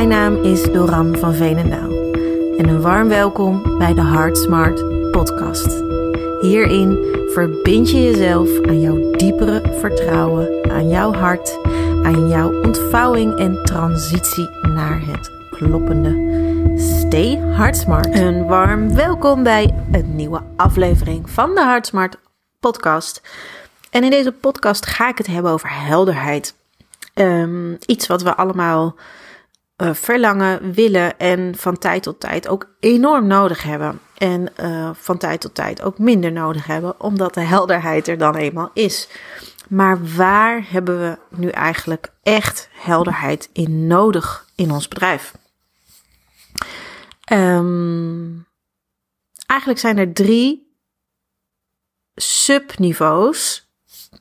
Mijn naam is Doran van Veenendaal en een warm welkom bij de Heart Smart podcast. Hierin verbind je jezelf aan jouw diepere vertrouwen, aan jouw hart, aan jouw ontvouwing en transitie naar het kloppende. Stay Heart Smart. Een warm welkom bij een nieuwe aflevering van de Heart Smart podcast. En in deze podcast ga ik het hebben over helderheid. Um, iets wat we allemaal uh, verlangen, willen en van tijd tot tijd ook enorm nodig hebben. En uh, van tijd tot tijd ook minder nodig hebben, omdat de helderheid er dan eenmaal is. Maar waar hebben we nu eigenlijk echt helderheid in nodig in ons bedrijf? Um, eigenlijk zijn er drie subniveaus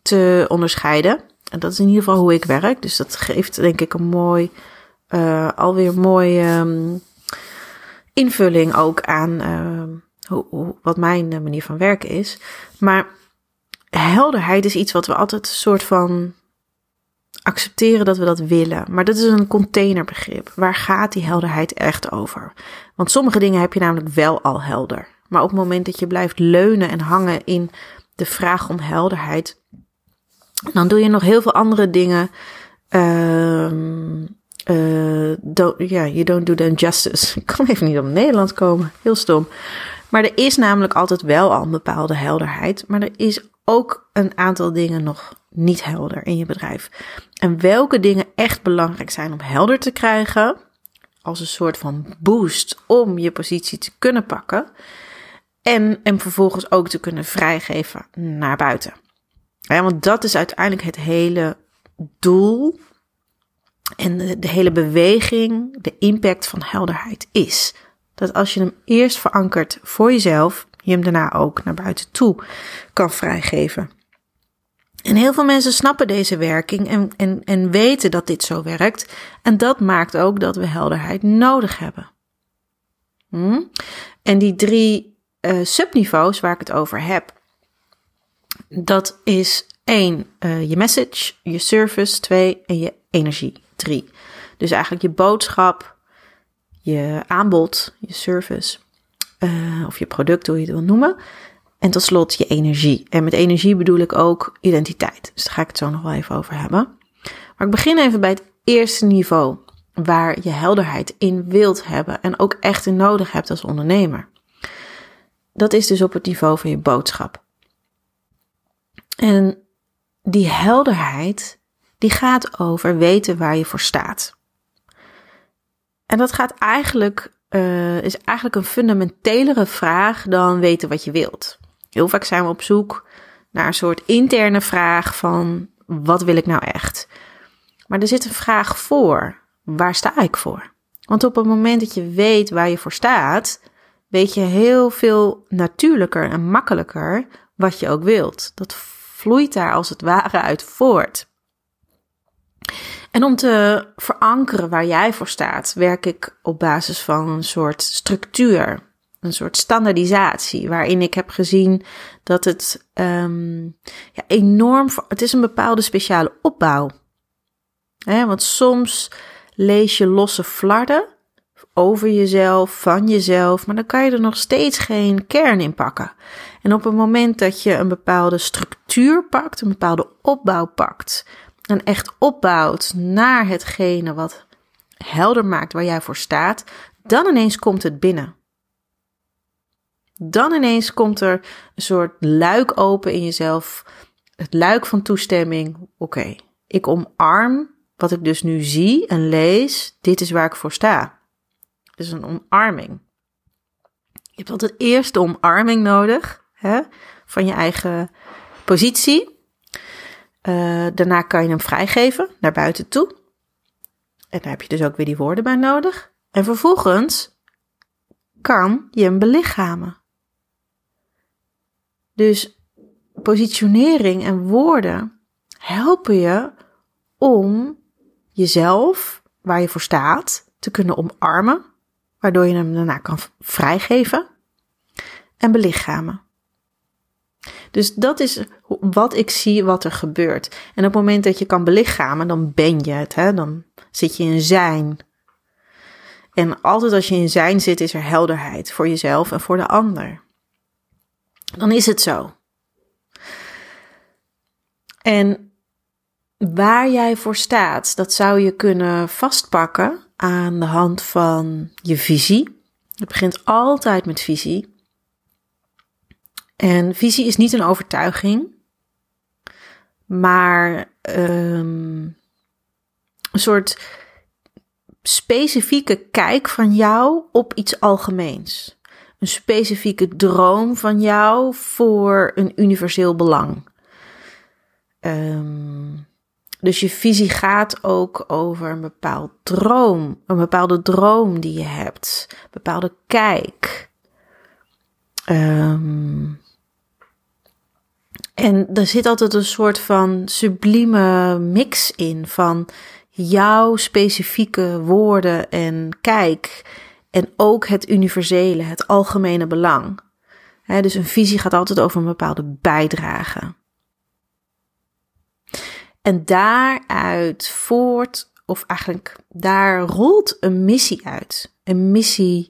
te onderscheiden. En dat is in ieder geval hoe ik werk. Dus dat geeft denk ik een mooi, uh, alweer mooie um, invulling ook aan uh, hoe, wat mijn manier van werken is. Maar helderheid is iets wat we altijd een soort van accepteren dat we dat willen. Maar dat is een containerbegrip. Waar gaat die helderheid echt over? Want sommige dingen heb je namelijk wel al helder. Maar op het moment dat je blijft leunen en hangen in de vraag om helderheid, dan doe je nog heel veel andere dingen. Uh, uh, don't, you don't do them justice. Ik kan even niet op Nederlands komen. Heel stom. Maar er is namelijk altijd wel al een bepaalde helderheid. Maar er is ook een aantal dingen nog niet helder in je bedrijf. En welke dingen echt belangrijk zijn om helder te krijgen, als een soort van boost om je positie te kunnen pakken. En, en vervolgens ook te kunnen vrijgeven naar buiten. Ja, want dat is uiteindelijk het hele doel en de, de, hele beweging, de impact van helderheid is. Dat als je hem eerst verankert voor jezelf, je hem daarna ook naar buiten toe kan vrijgeven. En heel veel mensen snappen deze werking en, en, en weten dat dit zo werkt. En dat maakt ook dat we helderheid nodig hebben. Hm? En die drie uh, subniveaus waar ik het over heb, dat is één, uh, je message, je service, twee en je energie, drie. Dus eigenlijk je boodschap, je aanbod, je service uh, of je product, hoe je het wil noemen. En tot slot je energie. En met energie bedoel ik ook identiteit. Dus daar ga ik het zo nog wel even over hebben. Maar ik begin even bij het eerste niveau, waar je helderheid in wilt hebben en ook echt in nodig hebt als ondernemer. Dat is dus op het niveau van je boodschap. En die helderheid, die gaat over weten waar je voor staat. En dat gaat eigenlijk, uh, is eigenlijk een fundamentelere vraag dan weten wat je wilt. Heel vaak zijn we op zoek naar een soort interne vraag van wat wil ik nou echt? Maar er zit een vraag voor. Waar sta ik voor? Want op het moment dat je weet waar je voor staat, weet je heel veel natuurlijker en makkelijker wat je ook wilt. Dat vloeit daar als het ware uit voort. En om te verankeren waar jij voor staat, werk ik op basis van een soort structuur, een soort standaardisatie, waarin ik heb gezien dat het um, ja, enorm, het is een bepaalde speciale opbouw. Want soms lees je losse flarden over jezelf, van jezelf, maar dan kan je er nog steeds geen kern in pakken. En op het moment dat je een bepaalde structuur pakt, een bepaalde opbouw pakt, en echt opbouwt naar hetgene wat helder maakt waar jij voor staat, dan ineens komt het binnen. Dan ineens komt er een soort luik open in jezelf. Het luik van toestemming. Oké, ik omarm wat ik dus nu zie en lees. Dit is waar ik voor sta. Dus een omarming. Je hebt altijd eerst de omarming nodig hè, van je eigen positie. Uh, daarna kan je hem vrijgeven naar buiten toe. En daar heb je dus ook weer die woorden bij nodig. En vervolgens kan je hem belichamen. Dus positionering en woorden helpen je om jezelf, waar je voor staat, te kunnen omarmen, waardoor je hem daarna kan vrijgeven en belichamen. Dus dat is wat ik zie wat er gebeurt. En op het moment dat je kan belichamen, dan ben je het. Hè? Dan zit je in zijn. En altijd als je in zijn zit, is er helderheid voor jezelf en voor de ander. Dan is het zo. En waar jij voor staat, dat zou je kunnen vastpakken aan de hand van je visie. Het begint altijd met visie. En visie is niet een overtuiging, maar um, een soort specifieke kijk van jou op iets algemeens. Een specifieke droom van jou voor een universeel belang. Um, dus je visie gaat ook over een bepaald droom, een bepaalde droom die je hebt, een bepaalde kijk. Um, en er zit altijd een soort van sublieme mix in van jouw specifieke woorden en kijk en ook het universele, het algemene belang. dus een visie gaat altijd over een bepaalde bijdrage. En daaruit voort, of eigenlijk daar rolt een missie uit. Een missie,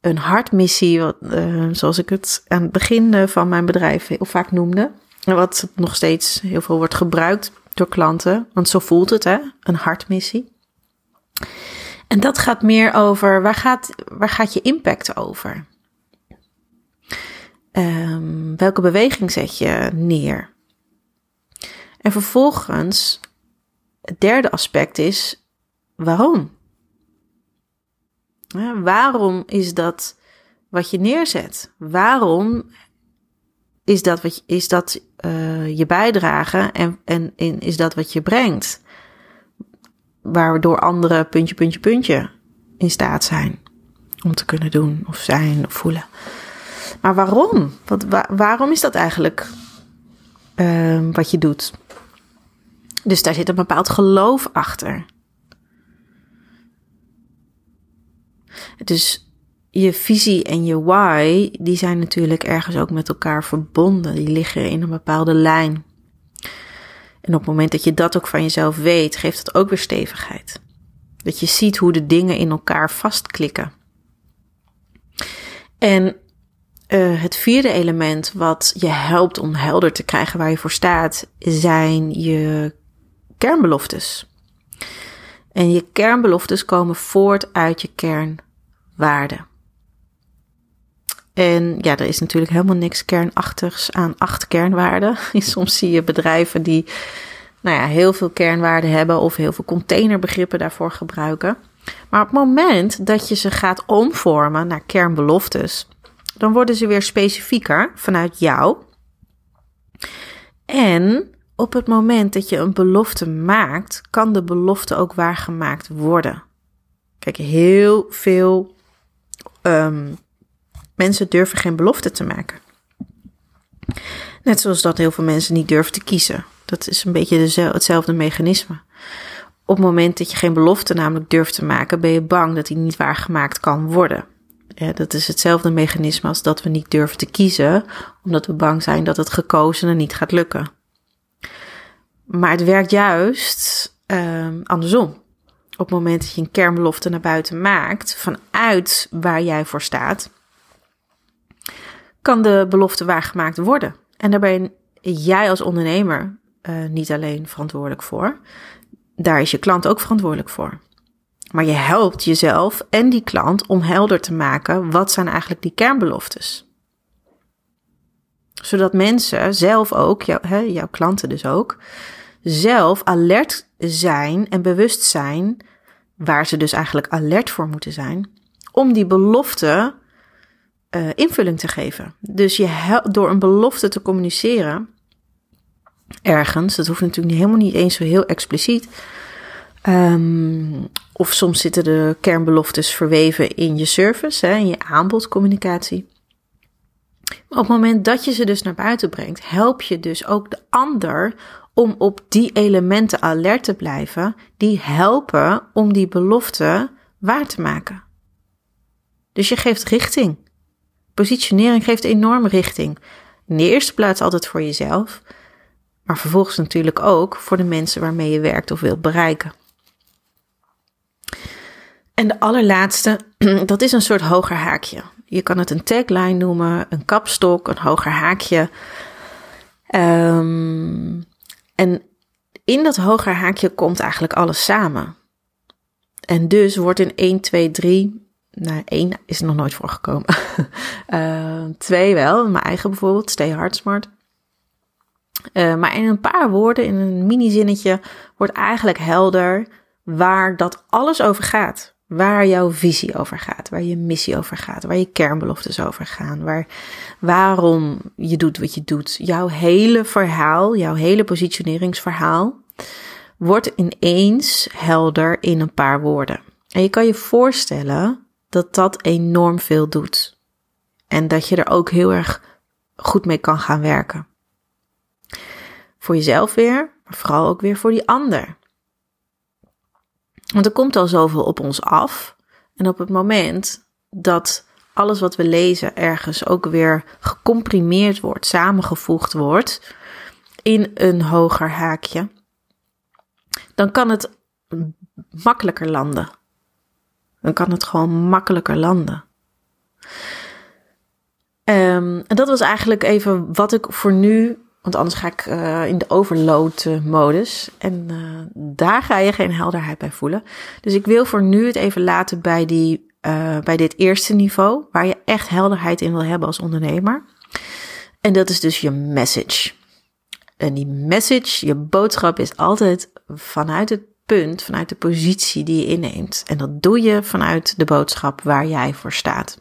een hartmissie, wat, uh, zoals ik het aan het begin van mijn bedrijf heel vaak noemde. Wat nog steeds heel veel wordt gebruikt door klanten. Want zo voelt het, hè? Een hartmissie. En dat gaat meer over waar gaat, waar gaat je impact over? Um, welke beweging zet je neer? En vervolgens, het derde aspect is waarom? Ja, waarom is dat wat je neerzet? Waarom is dat, wat, is dat uh, je bijdrage en, en, en is dat wat je brengt? Waardoor anderen puntje, puntje, puntje in staat zijn om te kunnen doen of zijn of voelen. Maar waarom? Wat, waarom is dat eigenlijk uh, wat je doet? Dus daar zit een bepaald geloof achter. Dus je visie en je why, die zijn natuurlijk ergens ook met elkaar verbonden. Die liggen in een bepaalde lijn. En op het moment dat je dat ook van jezelf weet, geeft het ook weer stevigheid. Dat je ziet hoe de dingen in elkaar vastklikken. En uh, het vierde element wat je helpt om helder te krijgen waar je voor staat, zijn je kernbeloftes. En je kernbeloftes komen voort uit je kernwaarden. En ja, er is natuurlijk helemaal niks kernachtigs aan acht kernwaarden. Soms zie je bedrijven die nou ja, heel veel kernwaarden hebben of heel veel containerbegrippen daarvoor gebruiken. Maar op het moment dat je ze gaat omvormen naar kernbeloftes, dan worden ze weer specifieker vanuit jou. En op het moment dat je een belofte maakt, kan de belofte ook waargemaakt worden. Kijk, heel veel um, mensen durven geen belofte te maken. Net zoals dat heel veel mensen niet durven te kiezen. Dat is een beetje hetzelfde mechanisme. Op het moment dat je geen belofte namelijk durft te maken, ben je bang dat die niet waargemaakt kan worden. Dat is hetzelfde mechanisme als dat we niet durven te kiezen, omdat we bang zijn dat het gekozene niet gaat lukken. Maar het werkt juist um, andersom. Op het moment dat je een kernbelofte naar buiten maakt, vanuit waar jij voor staat, kan de belofte waargemaakt worden. En daar ben jij als ondernemer uh, niet alleen verantwoordelijk voor. Daar is je klant ook verantwoordelijk voor. Maar je helpt jezelf en die klant om helder te maken wat zijn eigenlijk die kernbeloftes. Zodat mensen zelf ook, hè, jouw klanten dus ook, zelf alert zijn en bewust zijn, waar ze dus eigenlijk alert voor moeten zijn, om die belofte uh, invulling te geven. Dus je door een belofte te communiceren, ergens, dat hoeft natuurlijk helemaal niet eens zo heel expliciet. Um, of soms zitten de kernbeloftes verweven in je service, hè, in je aanbodcommunicatie. Op het moment dat je ze dus naar buiten brengt, help je dus ook de ander om op die elementen alert te blijven, die helpen om die belofte waar te maken. Dus je geeft richting. Positionering geeft enorm richting. In de eerste plaats altijd voor jezelf, maar vervolgens natuurlijk ook voor de mensen waarmee je werkt of wilt bereiken. En de allerlaatste, dat is een soort hoger haakje. Je kan het een tagline noemen, een kapstok, een hoger haakje. Um, en in dat hoger haakje komt eigenlijk alles samen. En dus wordt in 1, 2, 3, nou 1 is nog nooit voorgekomen. uh, 2 wel, mijn eigen bijvoorbeeld, Stay Hard Smart. Uh, maar in een paar woorden, in een mini-zinnetje, wordt eigenlijk helder waar dat alles over gaat. Waar jouw visie over gaat, waar je missie over gaat, waar je kernbeloftes over gaan, waar, waarom je doet wat je doet. Jouw hele verhaal, jouw hele positioneringsverhaal wordt ineens helder in een paar woorden. En je kan je voorstellen dat dat enorm veel doet. En dat je er ook heel erg goed mee kan gaan werken. Voor jezelf weer, maar vooral ook weer voor die ander. Want er komt al zoveel op ons af. En op het moment dat alles wat we lezen ergens ook weer gecomprimeerd wordt, samengevoegd wordt in een hoger haakje, dan kan het makkelijker landen. Dan kan het gewoon makkelijker landen. Um, en dat was eigenlijk even wat ik voor nu want anders ga ik uh, in de overload-modus. En uh, daar ga je geen helderheid bij voelen. Dus ik wil voor nu het even laten bij, die, uh, bij dit eerste niveau. Waar je echt helderheid in wil hebben als ondernemer. En dat is dus je message. En die message, je boodschap is altijd vanuit het punt, vanuit de positie die je inneemt. En dat doe je vanuit de boodschap waar jij voor staat.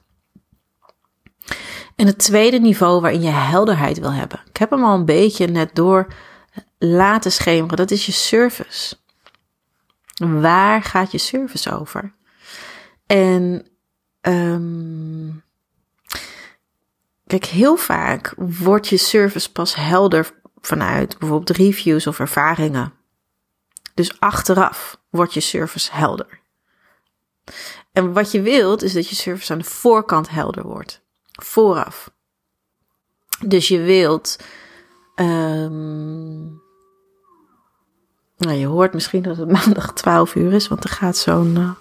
En het tweede niveau waarin je helderheid wil hebben. Ik heb hem al een beetje net door laten schemeren. Dat is je service. Waar gaat je service over? En um, kijk, heel vaak wordt je service pas helder vanuit bijvoorbeeld reviews of ervaringen. Dus achteraf wordt je service helder. En wat je wilt is dat je service aan de voorkant helder wordt vooraf. Dus je wilt. Um, nou, je hoort misschien dat het maandag 12 uur is, want er gaat zo'n uh,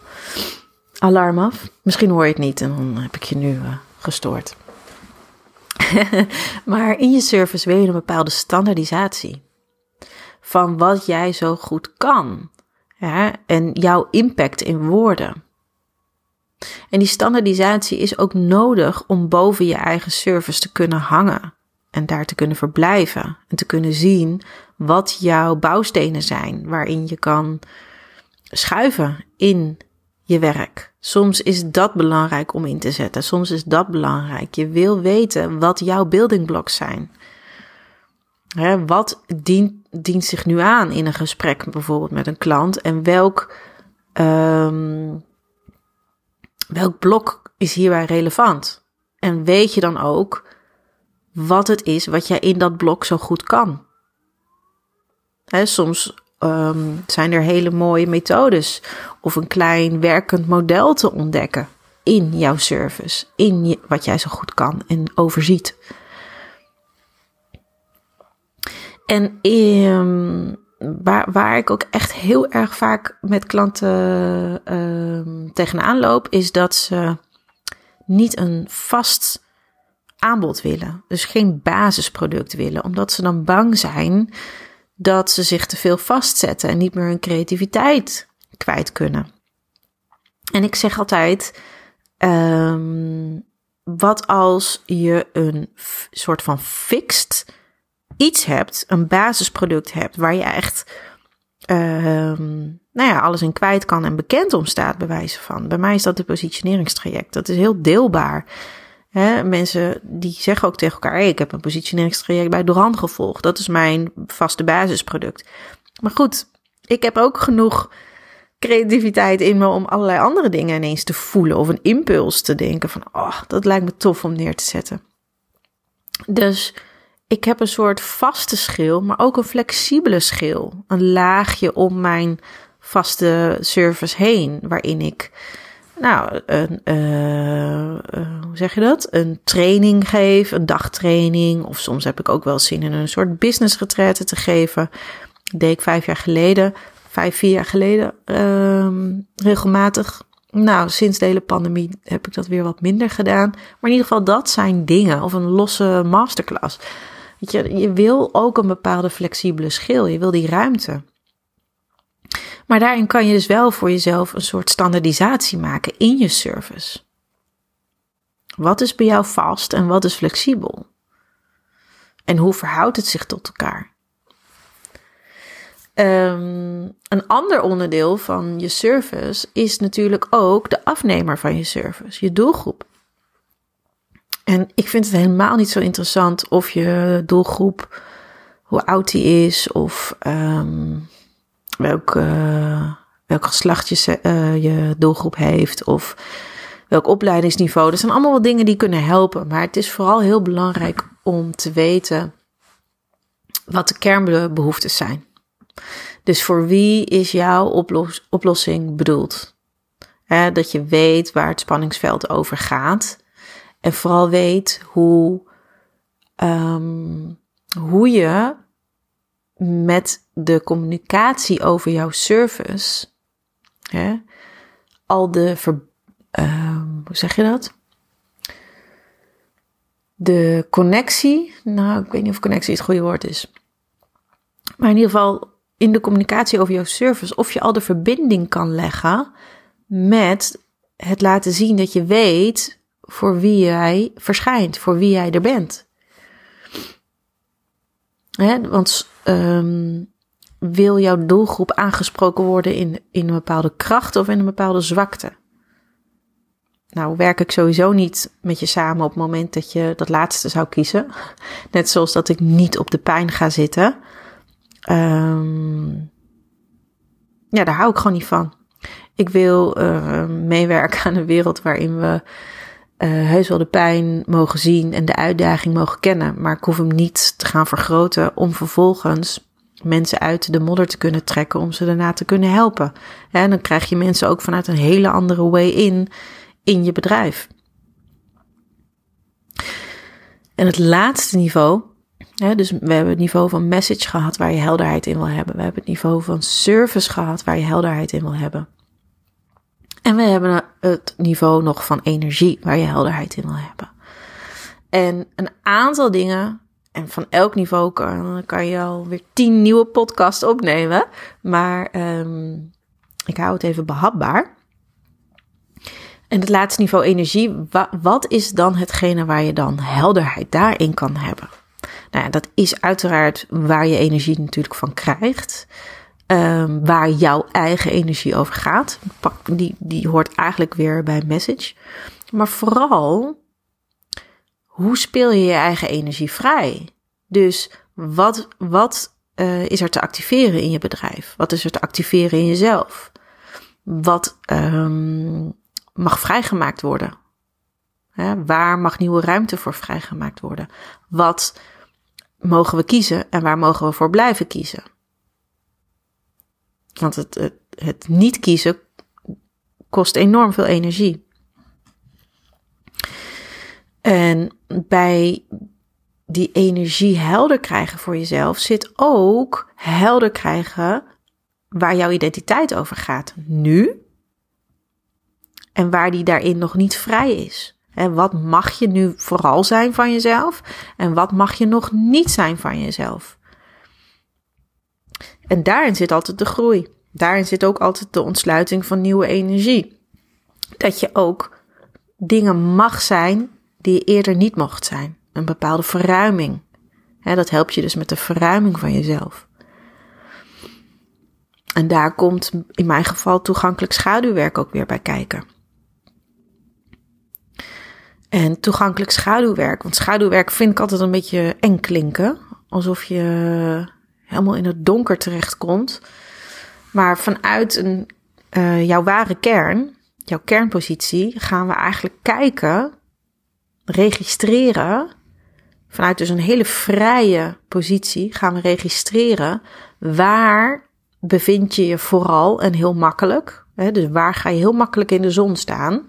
alarm af. Misschien hoor je het niet en dan heb ik je nu uh, gestoord. maar in je service wil je een bepaalde standaardisatie van wat jij zo goed kan. En jouw impact in woorden. En die standaardisatie is ook nodig om boven je eigen service te kunnen hangen en daar te kunnen verblijven en te kunnen zien wat jouw bouwstenen zijn waarin je kan schuiven in je werk. Soms is dat belangrijk om in te zetten, soms is dat belangrijk. Je wil weten wat jouw building blocks zijn. Wat dient, zich nu aan in een gesprek bijvoorbeeld met een klant en welk um, welk blok is hierbij relevant? En weet je dan ook wat het is wat jij in dat blok zo goed kan? soms um, zijn er hele mooie methodes of een klein werkend model te ontdekken in jouw service, in wat jij zo goed kan en overziet. En um, waar, waar ik ook echt heel erg vaak met klanten uh, tegenaan loop, is dat ze niet een vast aanbod willen. Dus geen basisproduct willen, omdat ze dan bang zijn dat ze zich te veel vastzetten en niet meer hun creativiteit kwijt kunnen. En ik zeg altijd: um, wat als je een soort van fixed iets hebt, een basisproduct hebt, waar je echt ehm, nou ja, alles in kwijt kan en bekend om staat, bij wijze van. Bij mij is dat de positioneringstraject. Dat is heel deelbaar. Mensen die zeggen ook tegen elkaar: hey, ik heb een positioneringstraject bij Doran gevolgd. Dat is mijn vaste basisproduct. Maar goed, ik heb ook genoeg creativiteit in me om allerlei andere dingen ineens te voelen of een impuls te denken van, oh, dat lijkt me tof om neer te zetten. Dus ik heb een soort vaste schil, maar ook een flexibele schil. Een laagje om mijn vaste service heen, waarin ik, nou, een, uh, uh, hoe zeg je dat? Een training geef, een dagtraining. Of soms heb ik ook wel zin in een soort business retraite te geven. Deed ik vijf jaar geleden, vijf, vier jaar geleden, uh, regelmatig. Nou, sinds de hele pandemie heb ik dat weer wat minder gedaan. Maar in ieder geval, dat zijn dingen. Of een losse masterclass. Je, wil ook een bepaalde flexibele schil. Je wil die ruimte. Maar daarin kan je dus wel voor jezelf een soort standaardisatie maken in je service. Wat is bij jou vast en wat is flexibel? En hoe verhoudt het zich tot elkaar? Um, een ander onderdeel van je service is natuurlijk ook de afnemer van je service, je doelgroep. En ik vind het helemaal niet zo interessant of je doelgroep, hoe oud die is of um, welk, uh, welk geslacht je, uh, je doelgroep heeft of welk opleidingsniveau. Dat zijn allemaal wel dingen die kunnen helpen. Maar het is vooral heel belangrijk om te weten wat de kernbehoeftes zijn. Dus voor wie is jouw oplos oplossing bedoeld? dat je weet waar het spanningsveld over gaat. En vooral weet hoe, um, hoe je met de communicatie over jouw service hè, al de ver, uh, hoe zeg je dat? De connectie, nou, ik weet niet of connectie het goede woord is. Maar in ieder geval in de communicatie over jouw service, of je al de verbinding kan leggen met het laten zien dat je weet voor wie jij verschijnt, voor wie jij er bent. want um, wil jouw doelgroep aangesproken worden in, in een bepaalde kracht of in een bepaalde zwakte? Nou, werk ik sowieso niet met je samen op het moment dat je dat laatste zou kiezen. Net zoals dat ik niet op de pijn ga zitten. Um, ja, daar hou ik gewoon niet van. Ik wil uh, meewerken aan een wereld waarin we uh, heus wel de pijn mogen zien en de uitdaging mogen kennen. Maar ik hoef hem niet te gaan vergroten om vervolgens mensen uit de modder te kunnen trekken om ze daarna te kunnen helpen. En dan krijg je mensen ook vanuit een hele andere way in in je bedrijf. En het laatste niveau, hè, dus we hebben het niveau van message gehad waar je helderheid in wil hebben. We hebben het niveau van service gehad waar je helderheid in wil hebben. En we hebben het niveau nog van energie waar je helderheid in wil hebben. En een aantal dingen, en van elk niveau kan, kan je alweer tien nieuwe podcasts opnemen. Maar um, ik hou het even behapbaar. En het laatste niveau energie, wat is dan hetgene waar je dan helderheid daarin kan hebben? Nou ja, dat is uiteraard waar je energie natuurlijk van krijgt. Um, waar jouw eigen energie over gaat. Die, die hoort eigenlijk weer bij message. Maar vooral, hoe speel je je eigen energie vrij? Dus wat, wat uh, is er te activeren in je bedrijf? Wat is er te activeren in jezelf? Wat um, mag vrijgemaakt worden? waar mag nieuwe ruimte voor vrijgemaakt worden? Wat mogen we kiezen en waar mogen we voor blijven kiezen? Want het, het, niet kiezen kost enorm veel energie. En bij die energie helder krijgen voor jezelf zit ook helder krijgen waar jouw identiteit over gaat. Nu en waar die daarin nog niet vrij is. En wat mag je nu vooral zijn van jezelf en wat mag je nog niet zijn van jezelf? En daarin zit altijd de groei. Daarin zit ook altijd de ontsluiting van nieuwe energie. Dat je ook dingen mag zijn die je eerder niet mocht zijn. Een bepaalde verruiming. dat helpt je dus met de verruiming van jezelf. En daar komt in mijn geval toegankelijk schaduwwerk ook weer bij kijken. En toegankelijk schaduwwerk. Want schaduwwerk vind ik altijd een beetje eng klinken. Alsof je helemaal in het donker terechtkomt. Maar vanuit een, uh, jouw ware kern, jouw kernpositie, gaan we eigenlijk kijken, registreren. Vanuit dus een hele vrije positie gaan we registreren waar bevind je je vooral en heel makkelijk. Hè, dus waar ga je heel makkelijk in de zon staan.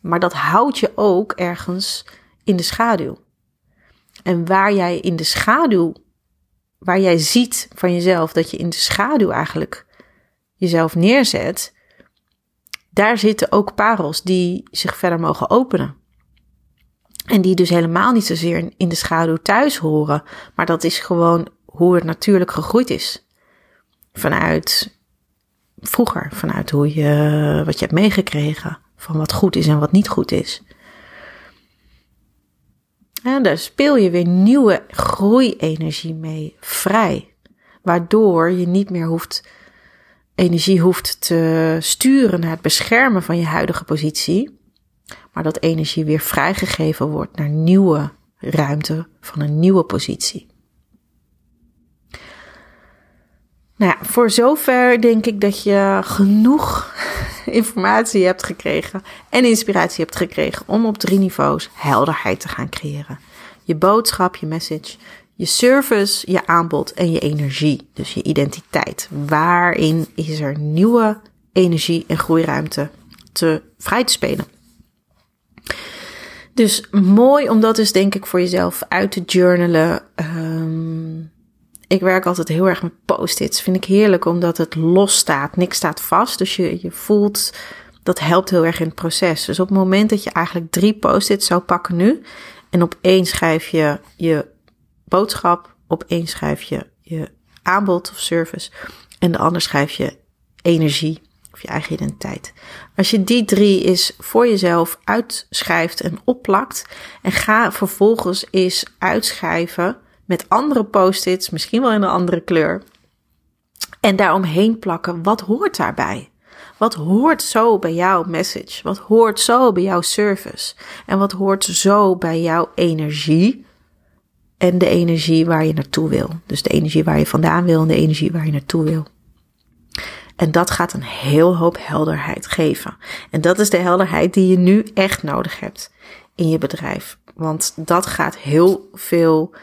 Maar dat houdt je ook ergens in de schaduw. En waar jij in de schaduw, waar jij ziet van jezelf dat je in de schaduw eigenlijk jezelf neerzet, daar zitten ook parels die zich verder mogen openen. En die dus helemaal niet zozeer in de schaduw thuis horen, maar dat is gewoon hoe het natuurlijk gegroeid is. Vanuit vroeger, vanuit hoe je, wat je hebt meegekregen, van wat goed is en wat niet goed is. En daar speel je weer nieuwe groeienergie mee vrij. Waardoor je niet meer hoeft, energie hoeft te sturen naar het beschermen van je huidige positie. Maar dat energie weer vrijgegeven wordt naar nieuwe ruimte van een nieuwe positie. Nou ja, voor zover denk ik dat je genoeg informatie hebt gekregen en inspiratie hebt gekregen om op drie niveaus helderheid te gaan creëren. Je boodschap, je message, je service, je aanbod en je energie. Dus je identiteit. Waarin is er nieuwe energie en groeiruimte te vrij te spelen? Dus mooi om dat dus denk ik voor jezelf uit te journalen. Um, ik werk altijd heel erg met post-its. Vind ik heerlijk omdat het los staat. Niks staat vast. Dus je, je voelt, dat helpt heel erg in het proces. Dus op het moment dat je eigenlijk drie post-its zou pakken nu. En op één schrijf je je boodschap. Op één schrijf je je aanbod of service. En de ander schrijf je energie of je eigen identiteit. Als je die drie is voor jezelf uitschrijft en opplakt. En ga vervolgens eens uitschrijven met andere post-its, misschien wel in een andere kleur. En daaromheen plakken, wat hoort daarbij? Wat hoort zo bij jouw message? Wat hoort zo bij jouw service? En wat hoort zo bij jouw energie? En de energie waar je naartoe wil. Dus de energie waar je vandaan wil en de energie waar je naartoe wil. En dat gaat een heel hoop helderheid geven. En dat is de helderheid die je nu echt nodig hebt in je bedrijf. Want dat gaat heel veel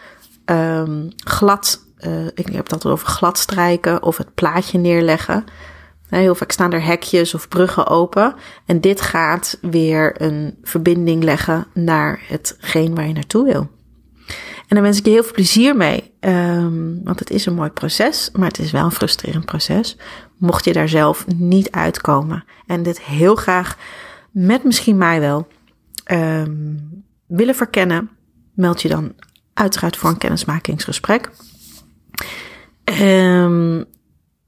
um, glad, uh, ik heb het altijd over glad strijken of het plaatje neerleggen. Heel vaak staan er hekjes of bruggen open. En dit gaat weer een verbinding leggen naar hetgeen waar je naartoe wil. En daar wens ik je heel veel plezier mee. Um, want het is een mooi proces, maar het is wel een frustrerend proces. Mocht je daar zelf niet uitkomen. En dit heel graag met misschien mij wel um, willen verkennen. Meld je dan Uiteraard voor een kennismakingsgesprek. Um,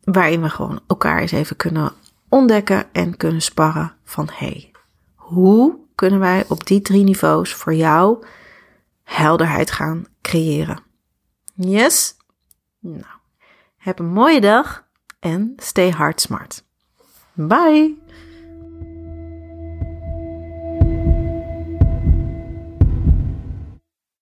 waarin we gewoon elkaar eens even kunnen ontdekken en kunnen sparren van hey, hoe kunnen wij op die drie niveaus voor jou helderheid gaan creëren? Yes? Nou, heb een mooie dag en stay hard smart. Bye!